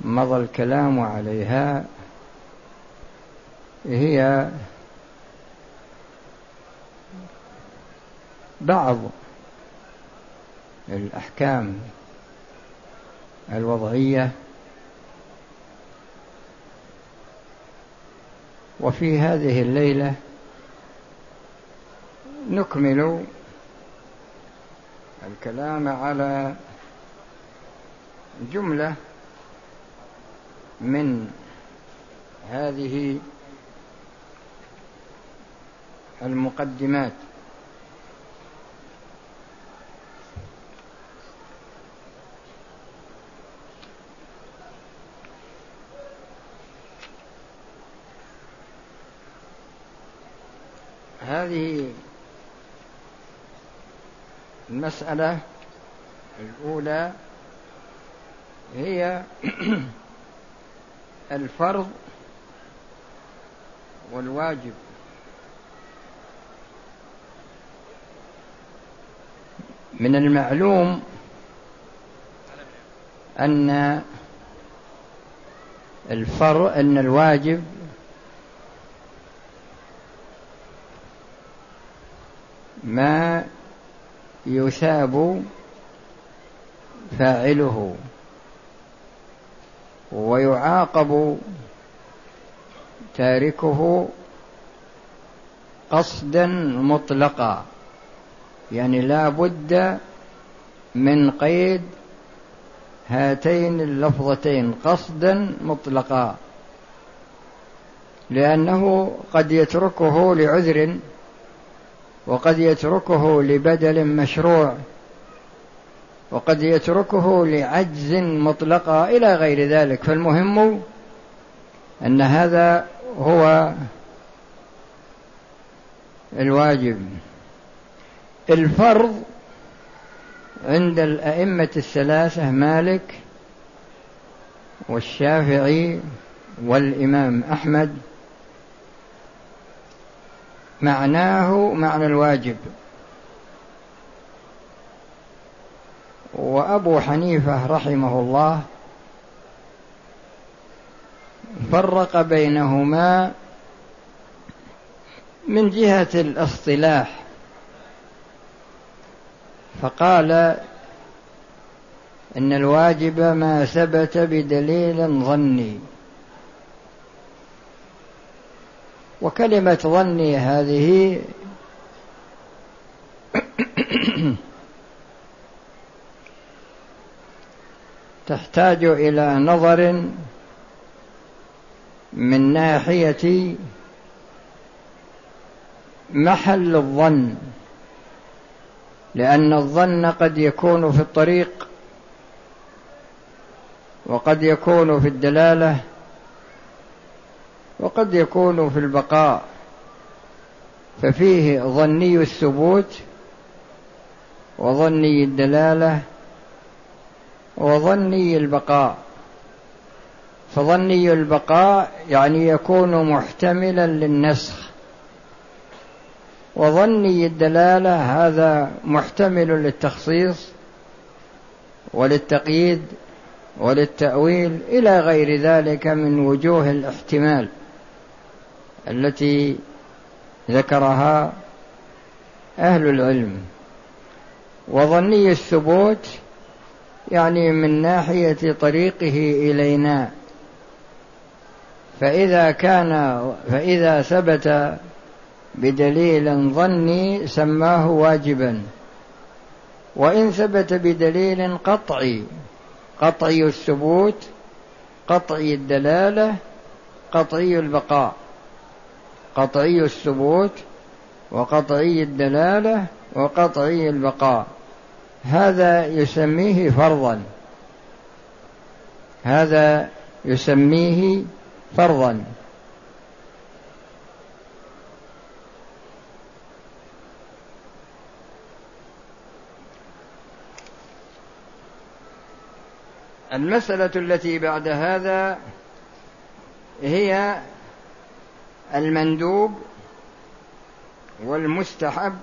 مضى الكلام عليها هي بعض الأحكام الوضعية وفي هذه الليلة نكمل الكلام على جملة من هذه المقدمات. هذه المسألة الأولى هي الفرض والواجب. من المعلوم أن الفر أن الواجب ما يثاب فاعله. ويعاقب تاركه قصدا مطلقا. يعني لا بد من قيد هاتين اللفظتين قصدا مطلقا. لأنه قد يتركه لعذر وقد يتركه لبدل مشروع. وقد يتركه لعجز مطلقا إلى غير ذلك. فالمهم أن هذا هو الواجب. الفرض عند الأئمة الثلاثة مالك والشافعي والإمام أحمد. معناه معنى الواجب. وأبو حنيفة رحمه الله فرق بينهما من جهة الاصطلاح فقال إن الواجب ما ثبت بدليل ظني. وكلمة ظني هذه تحتاج إلى نظر من ناحية محل الظن لأن الظن قد يكون في الطريق وقد يكون في الدلالة وقد يكون في البقاء ففيه ظني الثبوت وظني الدلالة وظني البقاء. فظني البقاء يعني يكون محتملا للنسخ. وظني الدلالة هذا محتمل للتخصيص وللتقييد وللتأويل إلى غير ذلك من وجوه الاحتمال التي ذكرها أهل العلم. وظني الثبوت يعني من ناحية طريقه إلينا. فإذا كان فإذا ثبت بدليل ظني سماه واجبا. وإن ثبت بدليل قطعي قطعي الثبوت قطعي الدلالة قطعي البقاء. قطعي الثبوت وقطعي الدلالة وقطعي البقاء. هذا يسميه فرضا. هذا يسميه فرضا. المسألة التي بعد هذا هي المندوب والمستحب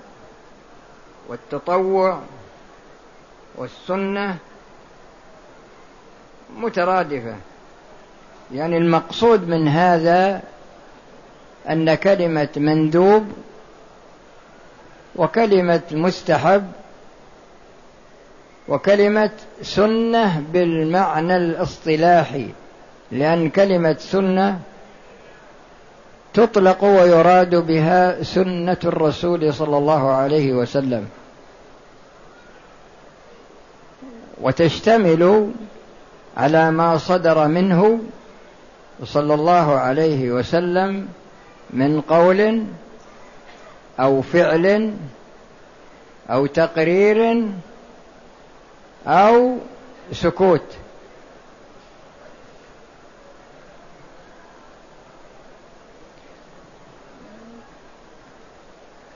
والتطوع والسنة مترادفة. يعني المقصود من هذا أن كلمة مندوب وكلمة مستحب وكلمة سنة بالمعنى الاصطلاحي لأن كلمة سنة تطلق ويراد بها سنة الرسول صلى الله عليه وسلم. وتشتمل على ما صدر منه صلى الله عليه وسلم من قول أو فعل أو تقرير أو سكوت.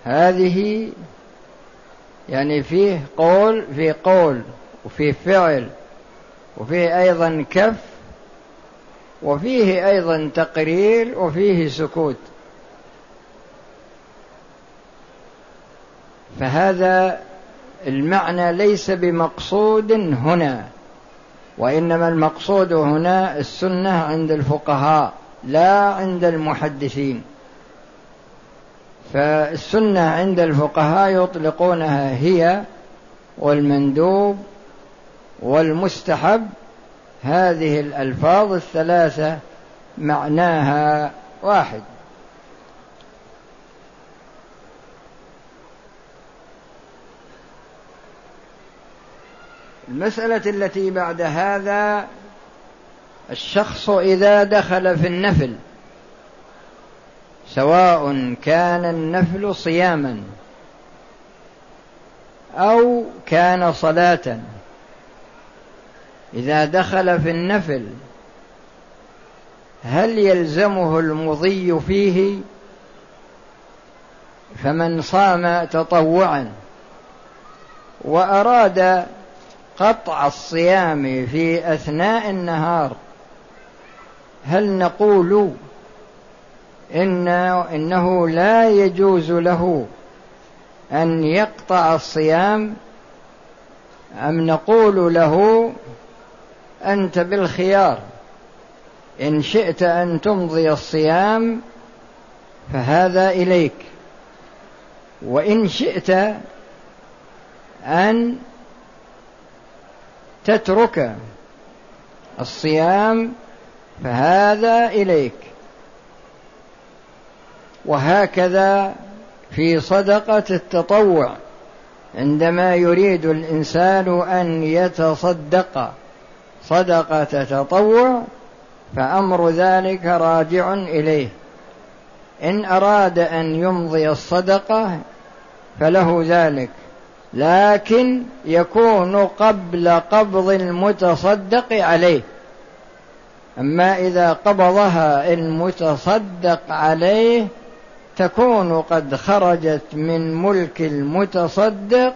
هذه يعني فيه قول في قول وفيه فعل وفيه أيضا كف وفيه أيضا تقرير وفيه سكوت. فهذا المعنى ليس بمقصود هنا وإنما المقصود هنا السنة عند الفقهاء لا عند المحدثين. فالسنة عند الفقهاء يطلقونها هي والمندوب والمستحب هذه الألفاظ الثلاثة معناها واحد. المسألة التي بعد هذا الشخص إذا دخل في النفل سواء كان النفل صياما أو كان صلاة. إذا دخل في النفل هل يلزمه المضي فيه؟ فمن صام تطوعا وأراد قطع الصيام في أثناء النهار هل نقول إن إنه لا يجوز له أن يقطع الصيام؟ أم نقول له أنت بالخيار. إن شئت أن تمضي الصيام فهذا إليك. وإن شئت أن تترك الصيام فهذا إليك. وهكذا في صدقة التطوع. عندما يريد الإنسان أن يتصدق صدقة تطوع فأمر ذلك راجع إليه. إن أراد أن يمضي الصدقة فله ذلك لكن يكون قبل قبض المتصدق عليه. أما إذا قبضها المتصدق عليه تكون قد خرجت من ملك المتصدق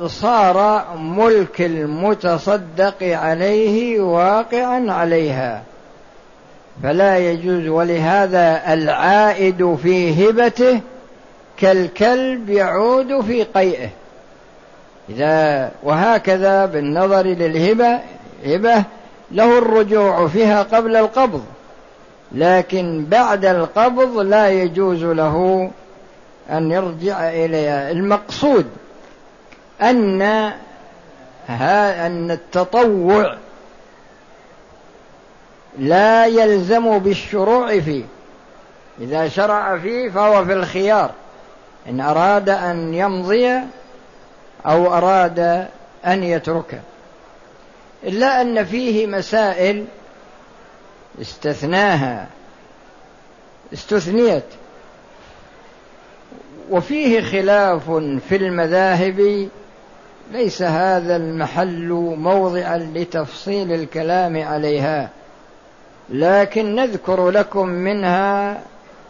وصار ملك المتصدق عليه واقعا عليها. فلا يجوز ولهذا العائد في هبته كالكلب يعود في قيئه. إذا وهكذا بالنظر للهبة هبة له الرجوع فيها قبل القبض لكن بعد القبض لا يجوز له أن يرجع إليها المقصود. أن أن التطوع لا يلزم بالشروع فيه. إذا شرع فيه فهو في الخيار. إن أراد أن يمضي أو أراد أن يتركه. إلا أن فيه مسائل استثناها استثنيت. وفيه خلاف في المذاهب ليس هذا المحل موضعا لتفصيل الكلام عليها لكن نذكر لكم منها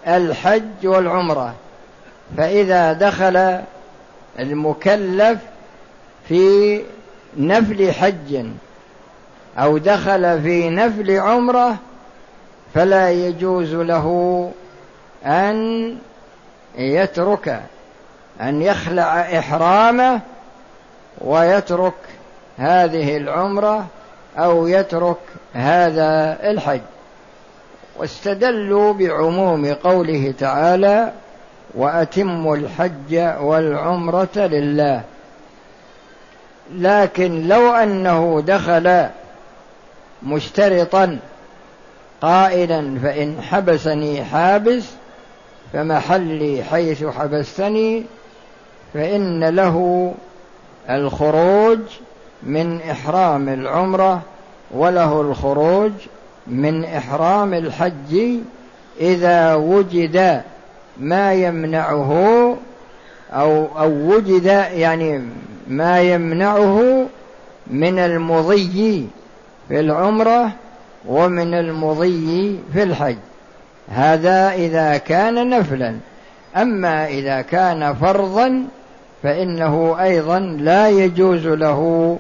الحج والعمرة. فإذا دخل المكلف في نفل حج أو دخل في نفل عمرة فلا يجوز له أن يترك أن يخلع إحرامه ويترك هذه العمرة أو يترك هذا الحج. واستدلوا بعموم قوله تعالى وأتموا الحج والعمرة لله. لكن لو أنه دخل مشترطا قائلا فإن حبسني حابس فمحلي حيث حبستني فإن له الخروج من إحرام العمرة وله الخروج من إحرام الحج إذا وجد ما يمنعه أو أو وجد يعني ما يمنعه من المضي في العمرة ومن المضي في الحج. هذا إذا كان نفلا. أما إذا كان فرضا فإنه أيضا لا يجوز له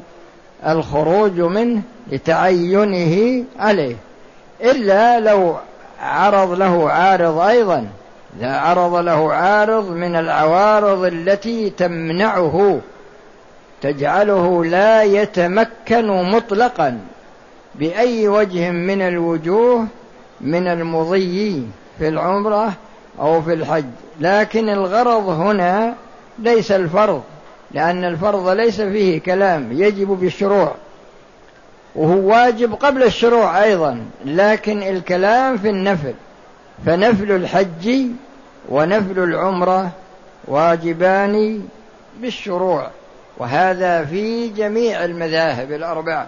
الخروج منه لتعينه عليه إلا لو عرض له عارض أيضا إذا عرض له عارض من العوارض التي تمنعه تجعله لا يتمكن مطلقا بأي وجه من الوجوه من المضي في العمرة أو في الحج. لكن الغرض هنا ليس الفرض لأن الفرض ليس فيه كلام يجب بالشروع. وهو واجب قبل الشروع أيضا لكن الكلام في النفل. فنفل الحج ونفل العمرة واجبان بالشروع وهذا في جميع المذاهب الأربعة.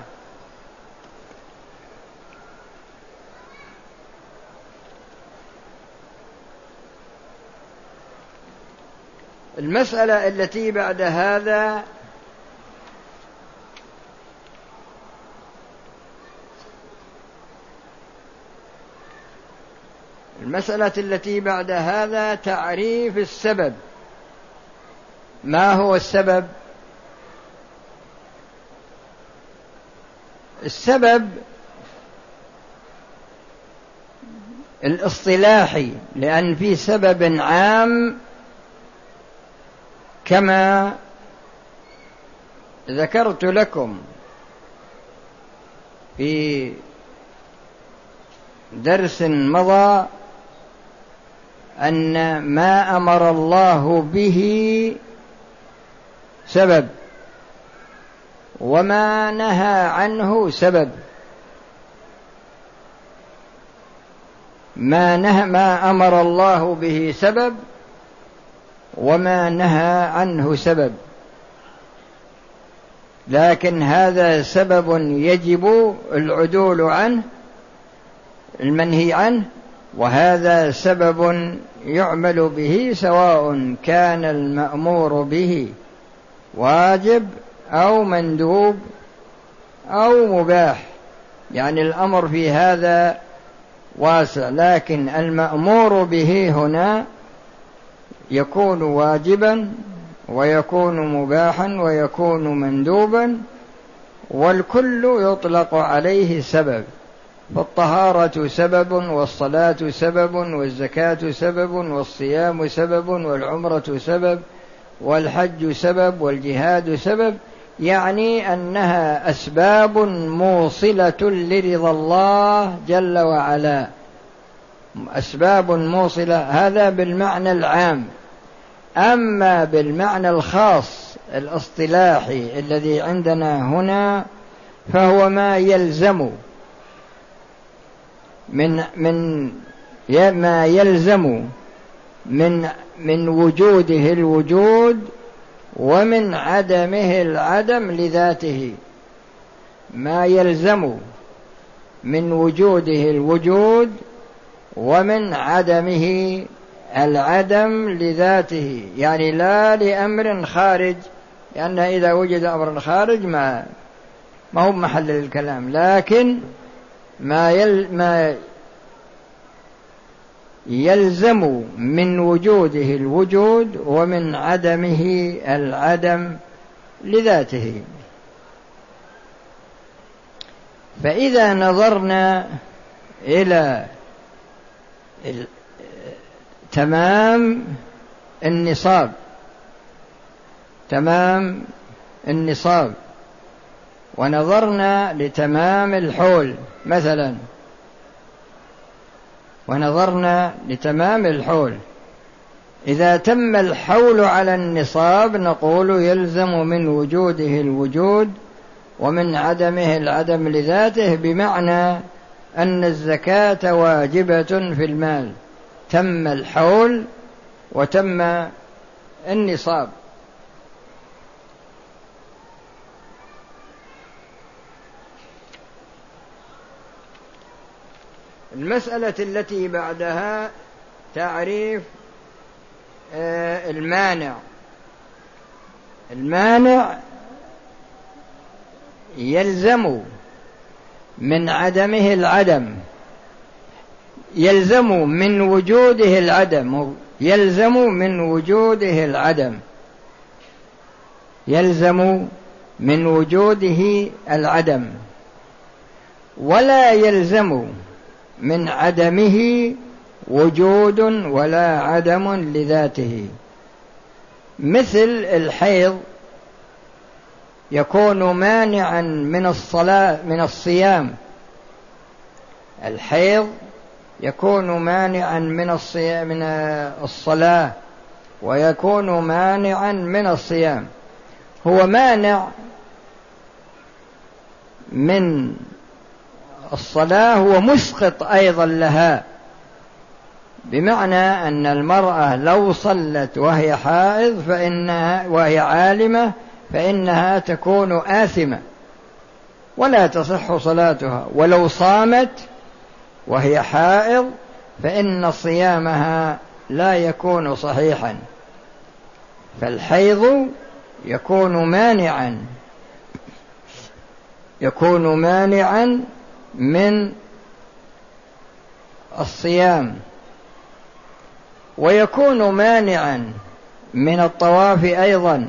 المسألة التي بعد هذا المسألة التي بعد هذا تعريف السبب. ما هو السبب؟ السبب الاصطلاحي لأن في سبب عام كما ذكرت لكم في درس مضى أن ما أمر الله به سبب وما نهى عنه سبب. ما نهى ما أمر الله به سبب وما نهى عنه سبب. لكن هذا سبب يجب العدول عنه المنهي عنه وهذا سبب يعمل به سواء كان المأمور به واجب أو مندوب أو مباح. يعني الأمر في هذا واسع لكن المأمور به هنا يكون واجبا ويكون مباحا ويكون مندوبا والكل يطلق عليه سبب. فالطهارة سبب والصلاة سبب والزكاة سبب والصيام سبب والعمرة سبب والحج سبب والجهاد سبب. يعني أنها أسباب موصلة لرضا الله جل وعلا. أسباب موصلة هذا بالمعنى العام. أما بالمعنى الخاص الاصطلاحي الذي عندنا هنا فهو ما يلزم من من ما يلزم من من وجوده الوجود ومن عدمه العدم لذاته. ما يلزم من وجوده الوجود ومن عدمه العدم لذاته يعني لا لأمر خارج لأن إذا وجد أمر خارج ما ما هو محل الكلام لكن ما يل ما يلزم من وجوده الوجود ومن عدمه العدم لذاته. فإذا نظرنا إلى تمام النصاب. تمام النصاب. ونظرنا لتمام الحول مثلا. ونظرنا لتمام الحول. إذا تم الحول على النصاب نقول يلزم من وجوده الوجود ومن عدمه العدم لذاته بمعنى أن الزكاة واجبة في المال. تم الحول وتم النصاب. المسألة التي بعدها تعريف آه، المانع. المانع يلزم من عدمه العدم. يلزم من وجوده العدم يلزم من وجوده العدم. يلزم من وجوده العدم. ولا يلزم من عدمه وجود ولا عدم لذاته. مثل الحيض يكون مانعا من الصلاة من الصيام. الحيض يكون مانعا من الصيام من الصلاة ويكون مانعا من الصيام. هو مانع من الصلاة هو مسقط أيضا لها. بمعنى أن المرأة لو صلت وهي حائض فإنها وهي عالمة فإنها تكون آثمة ولا تصح صلاتها. ولو صامت وهي حائض فإن صيامها لا يكون صحيحا. فالحيض يكون مانعا يكون مانعا من الصيام. ويكون مانعا من الطواف أيضا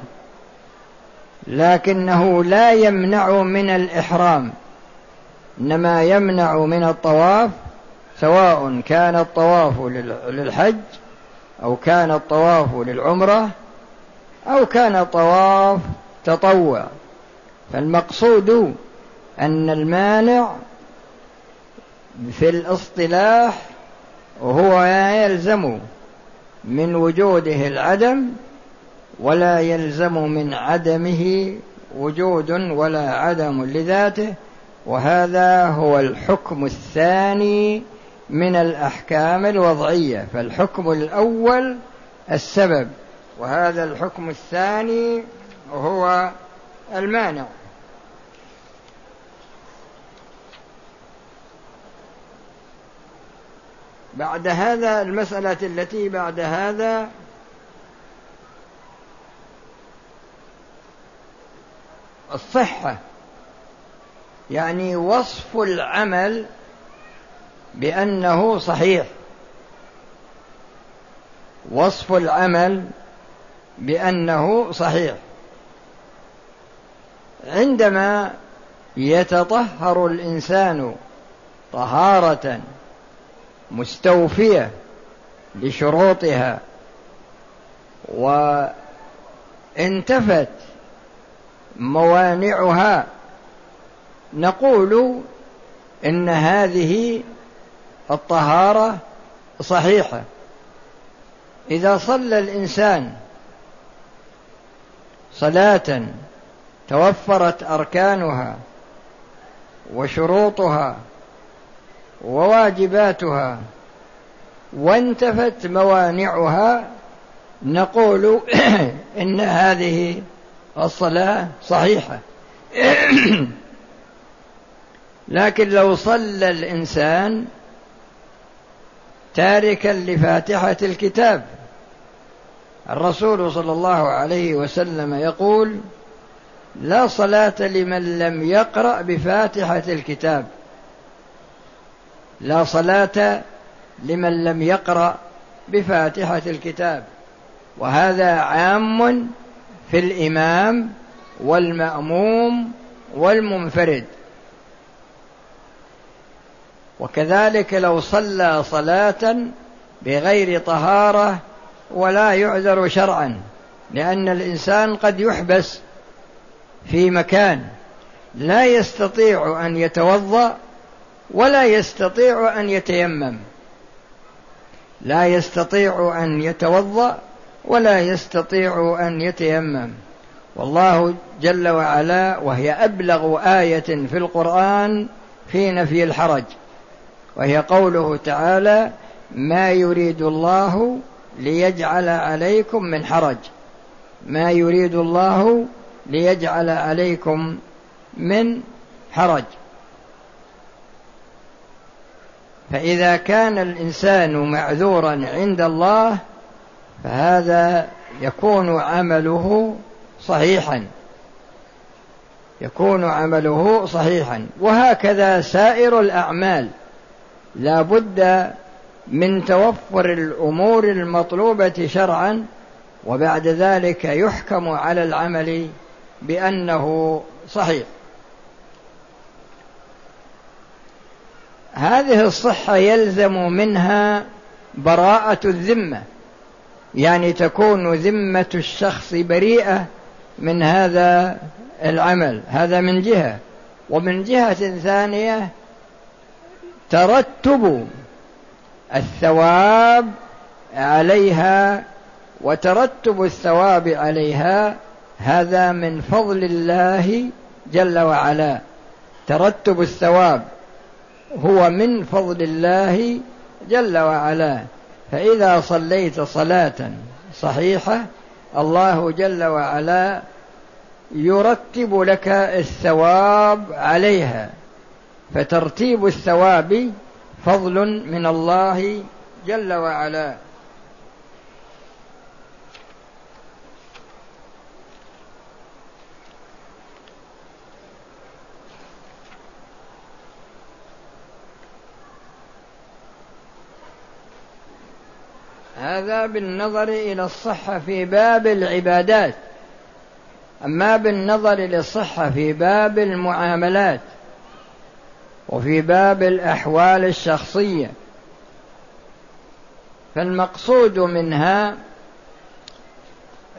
لكنه لا يمنع من الإحرام إنما يمنع من الطواف سواء كان الطواف للحج أو كان الطواف للعمرة أو كان طواف تطوع. فالمقصود أن المانع في الاصطلاح هو يلزم من وجوده العدم ولا يلزم من عدمه وجود ولا عدم لذاته وهذا هو الحكم الثاني من الأحكام الوضعية فالحكم الأول السبب وهذا الحكم الثاني هو المانع. بعد هذا المسألة التي بعد هذا الصحة يعني وصف العمل بأنه صحيح. وصف العمل بأنه صحيح. عندما يتطهر الإنسان طهارة مستوفية لشروطها وانتفت موانعها نقول إن هذه الطهارة صحيحة. إذا صلى الإنسان صلاة توفرت أركانها وشروطها وواجباتها وانتفت موانعها نقول إن هذه الصلاة صحيحة. لكن لو صلى الإنسان تاركا لفاتحة الكتاب. الرسول صلى الله عليه وسلم يقول لا صلاة لمن لم يقرأ بفاتحة الكتاب. لا صلاة لمن لم يقرأ بفاتحة الكتاب. وهذا عام في الإمام والمأموم والمنفرد. وكذلك لو صلى صلاة بغير طهارة ولا يعذر شرعا لأن الإنسان قد يحبس في مكان لا يستطيع أن يتوضأ ولا يستطيع أن يتيمم. لا يستطيع أن يتوضأ ولا يستطيع أن يتيمم. والله جل وعلا وهي أبلغ آية في القرآن في نفي الحرج. وهي قوله تعالى ما يريد الله ليجعل عليكم من حرج. ما يريد الله ليجعل عليكم من حرج. فإذا كان الإنسان معذورا عند الله فهذا يكون عمله صحيحا. يكون عمله صحيحا. وهكذا سائر الأعمال. لا بد من توفر الأمور المطلوبة شرعا وبعد ذلك يحكم على العمل بأنه صحيح. هذه الصحة يلزم منها براءة الذمة يعني تكون ذمة الشخص بريئة من هذا العمل هذا من جهة. ومن جهة ثانية ترتب الثواب عليها وترتب الثواب عليها هذا من فضل الله جل وعلا. ترتب الثواب هو من فضل الله جل وعلا. فإذا صليت صلاة صحيحة الله جل وعلا يرتب لك الثواب عليها. فترتيب الثواب فضل من الله جل وعلا. هذا بالنظر إلى الصحة في باب العبادات. أما بالنظر للصحة في باب المعاملات وفي باب الأحوال الشخصية. فالمقصود منها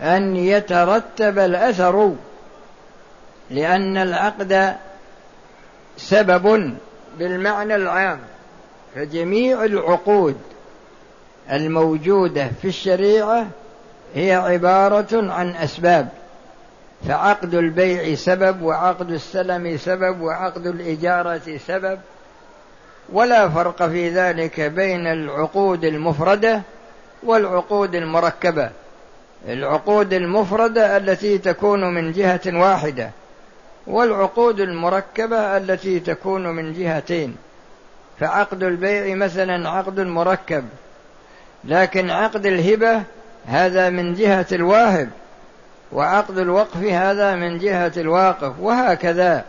أن يترتب الأثر لأن العقد سبب بالمعنى العام. فجميع العقود الموجودة في الشريعة هي عبارة عن أسباب. فعقد البيع سبب وعقد السلم سبب وعقد الإجارة سبب. ولا فرق في ذلك بين العقود المفردة والعقود المركبة. العقود المفردة التي تكون من جهة واحدة والعقود المركبة التي تكون من جهتين. فعقد البيع مثلا عقد مركب لكن عقد الهبة هذا من جهة الواهب. وعقد الوقف هذا من جهة الواقف وهكذا.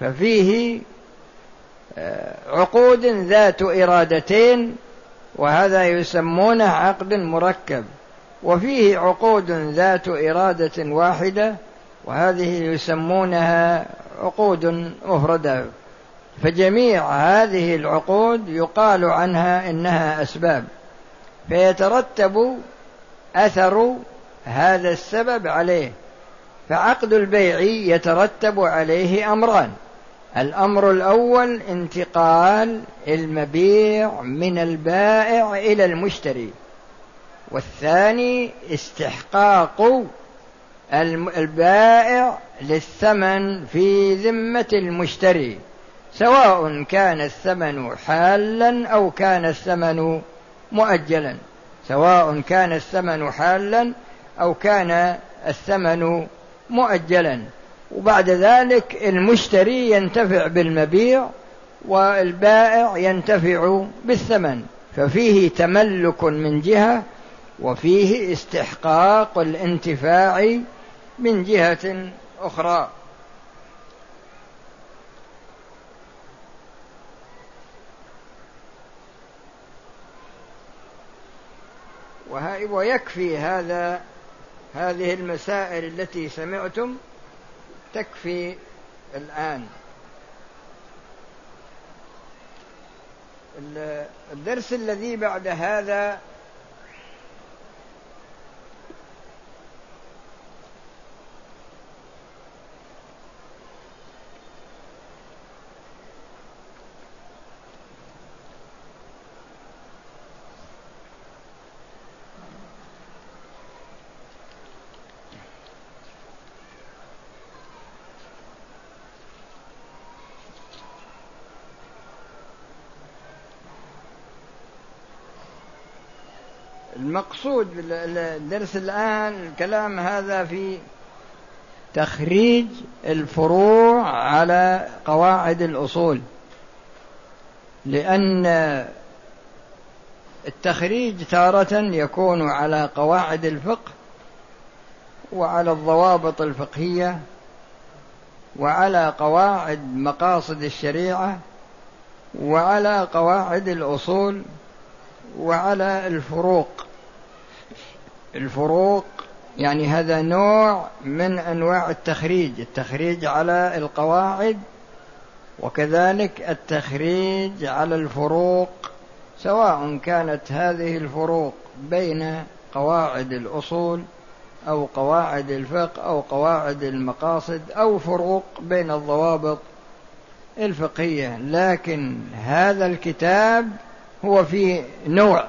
ففيه آه، عقود ذات إرادتين وهذا يسمونه عقد مركب. وفيه عقود ذات إرادة واحدة وهذه يسمونها عقود مفردة فجميع هذه العقود يقال عنها إنها أسباب. فيترتب أثر هذا السبب عليه. فعقد البيع يترتب عليه أمران. الأمر الأول انتقال المبيع من البائع إلى المشتري. والثاني استحقاق البائع للثمن في ذمة المشتري. سواء كان الثمن حالا أو كان الثمن مؤجلا. سواء كان الثمن حالا أو كان الثمن مؤجلا. وبعد ذلك المشتري ينتفع بالمبيع والبائع ينتفع بالثمن. ففيه تملك من جهة وفيه استحقاق الانتفاع من جهة أخرى. ويكفي هذا هذه المسائل التي سمعتم تكفي الآن. الدرس الذي بعد هذا المقصود الدرس الآن الكلام هذا في تخريج الفروع على قواعد الأصول لأن التخريج تارة يكون على قواعد الفقه وعلى الضوابط الفقهية وعلى قواعد مقاصد الشريعة وعلى قواعد الأصول وعلى الفروق. الفروق يعني هذا نوع من أنواع التخريج التخريج على القواعد وكذلك التخريج على الفروق سواء كانت هذه الفروق بين قواعد الأصول أو قواعد الفقه أو قواعد المقاصد أو فروق بين الضوابط الفقهية. لكن هذا الكتاب هو في نوع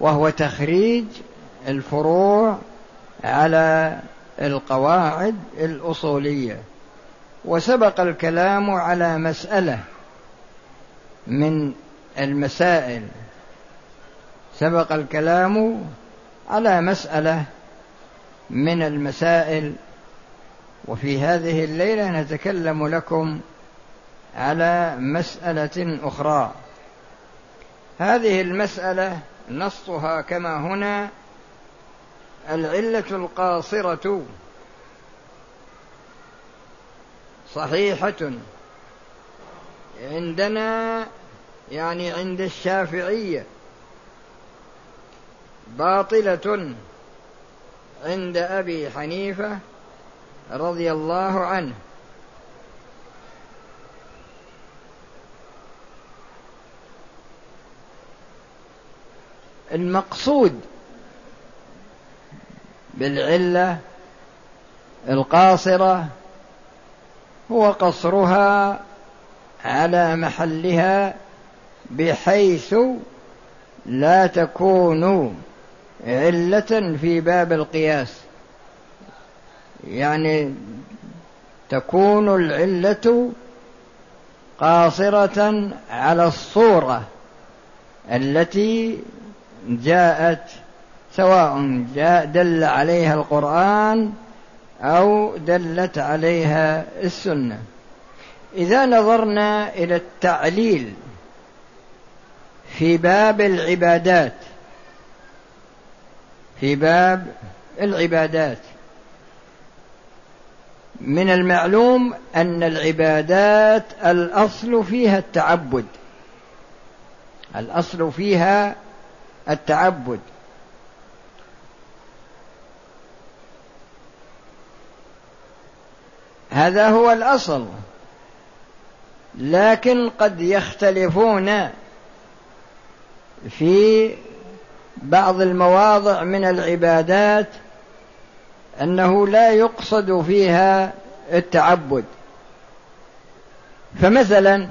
وهو تخريج الفروع على القواعد الأصولية. وسبق الكلام على مسألة من المسائل. سبق الكلام على مسألة من المسائل. وفي هذه الليلة نتكلم لكم على مسألة أخرى. هذه المسألة نصها كما هنا العلة القاصرة. صحيحة. عندنا يعني عند الشافعية. باطلة. عند أبي حنيفة رضي الله عنه. المقصود بالعلة القاصرة هو قصرها على محلها بحيث لا تكون علة في باب القياس. يعني تكون العلة قاصرة على الصورة التي جاءت سواء جاء دل عليها القرآن أو دلت عليها السنة. إذا نظرنا إلى التعليل في باب العبادات في باب العبادات. من المعلوم أن العبادات الأصل فيها التعبد. الأصل فيها التعبد. هذا هو الأصل. لكن قد يختلفون في بعض المواضع من العبادات أنه لا يقصد فيها التعبد. فمثلا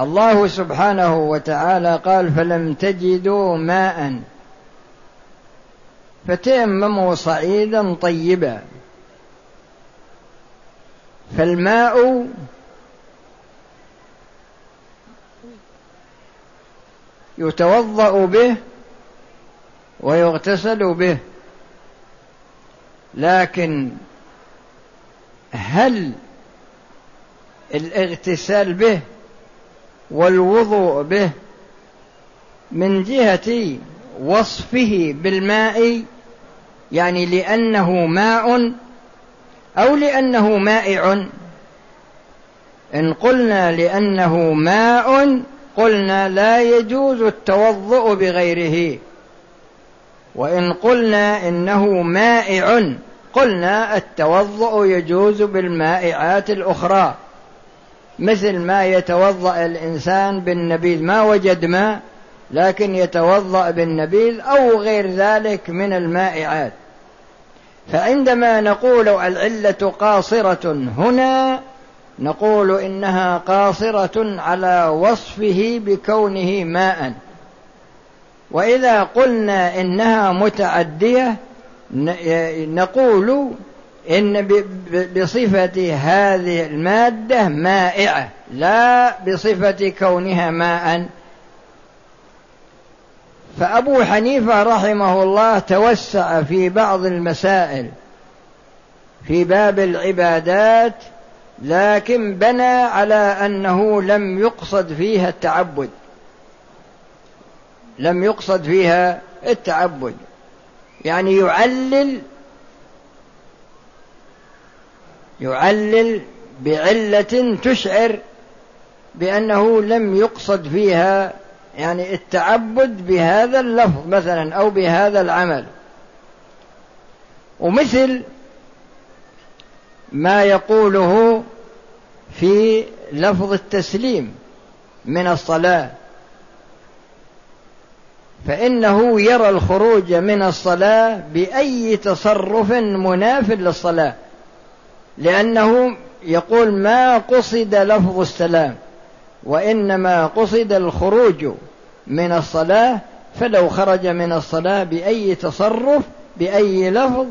الله سبحانه وتعالى قال فلم تجدوا ماء. فتيمموا صعيدا طيبا. فالماء يتوضأ به ويغتسل به. لكن هل الاغتسال به والوضوء به من جهة وصفه بالماء يعني لأنه ماء أو لأنه مائع. إن قلنا لأنه ماء قلنا لا يجوز التوضؤ بغيره. وإن قلنا إنه مائع قلنا التوضؤ يجوز بالمائعات الأخرى. مثل ما يتوضأ الإنسان بالنبيذ. ما وجد ماء لكن يتوضأ بالنبيذ أو غير ذلك من المائعات. فعندما نقول العلة قاصرة هنا نقول إنها قاصرة على وصفه بكونه ماء. وإذا قلنا إنها متعدية نقول إن بصفة هذه المادة مائعة لا بصفة كونها ماء. فأبو حنيفة رحمه الله توسع في بعض المسائل في باب العبادات لكن بنى على أنه لم يقصد فيها التعبد. لم يقصد فيها التعبد. يعني يعلل يعلل بعلة تشعر بأنه لم يقصد فيها يعني التعبد بهذا اللفظ مثلا أو بهذا العمل. ومثل ما يقوله في لفظ التسليم من الصلاة فإنه يرى الخروج من الصلاة بأي تصرف مناف للصلاة. لأنه يقول ما قصد لفظ السلام وإنما قصد الخروج من الصلاة فلو خرج من الصلاة بأي تصرف بأي لفظ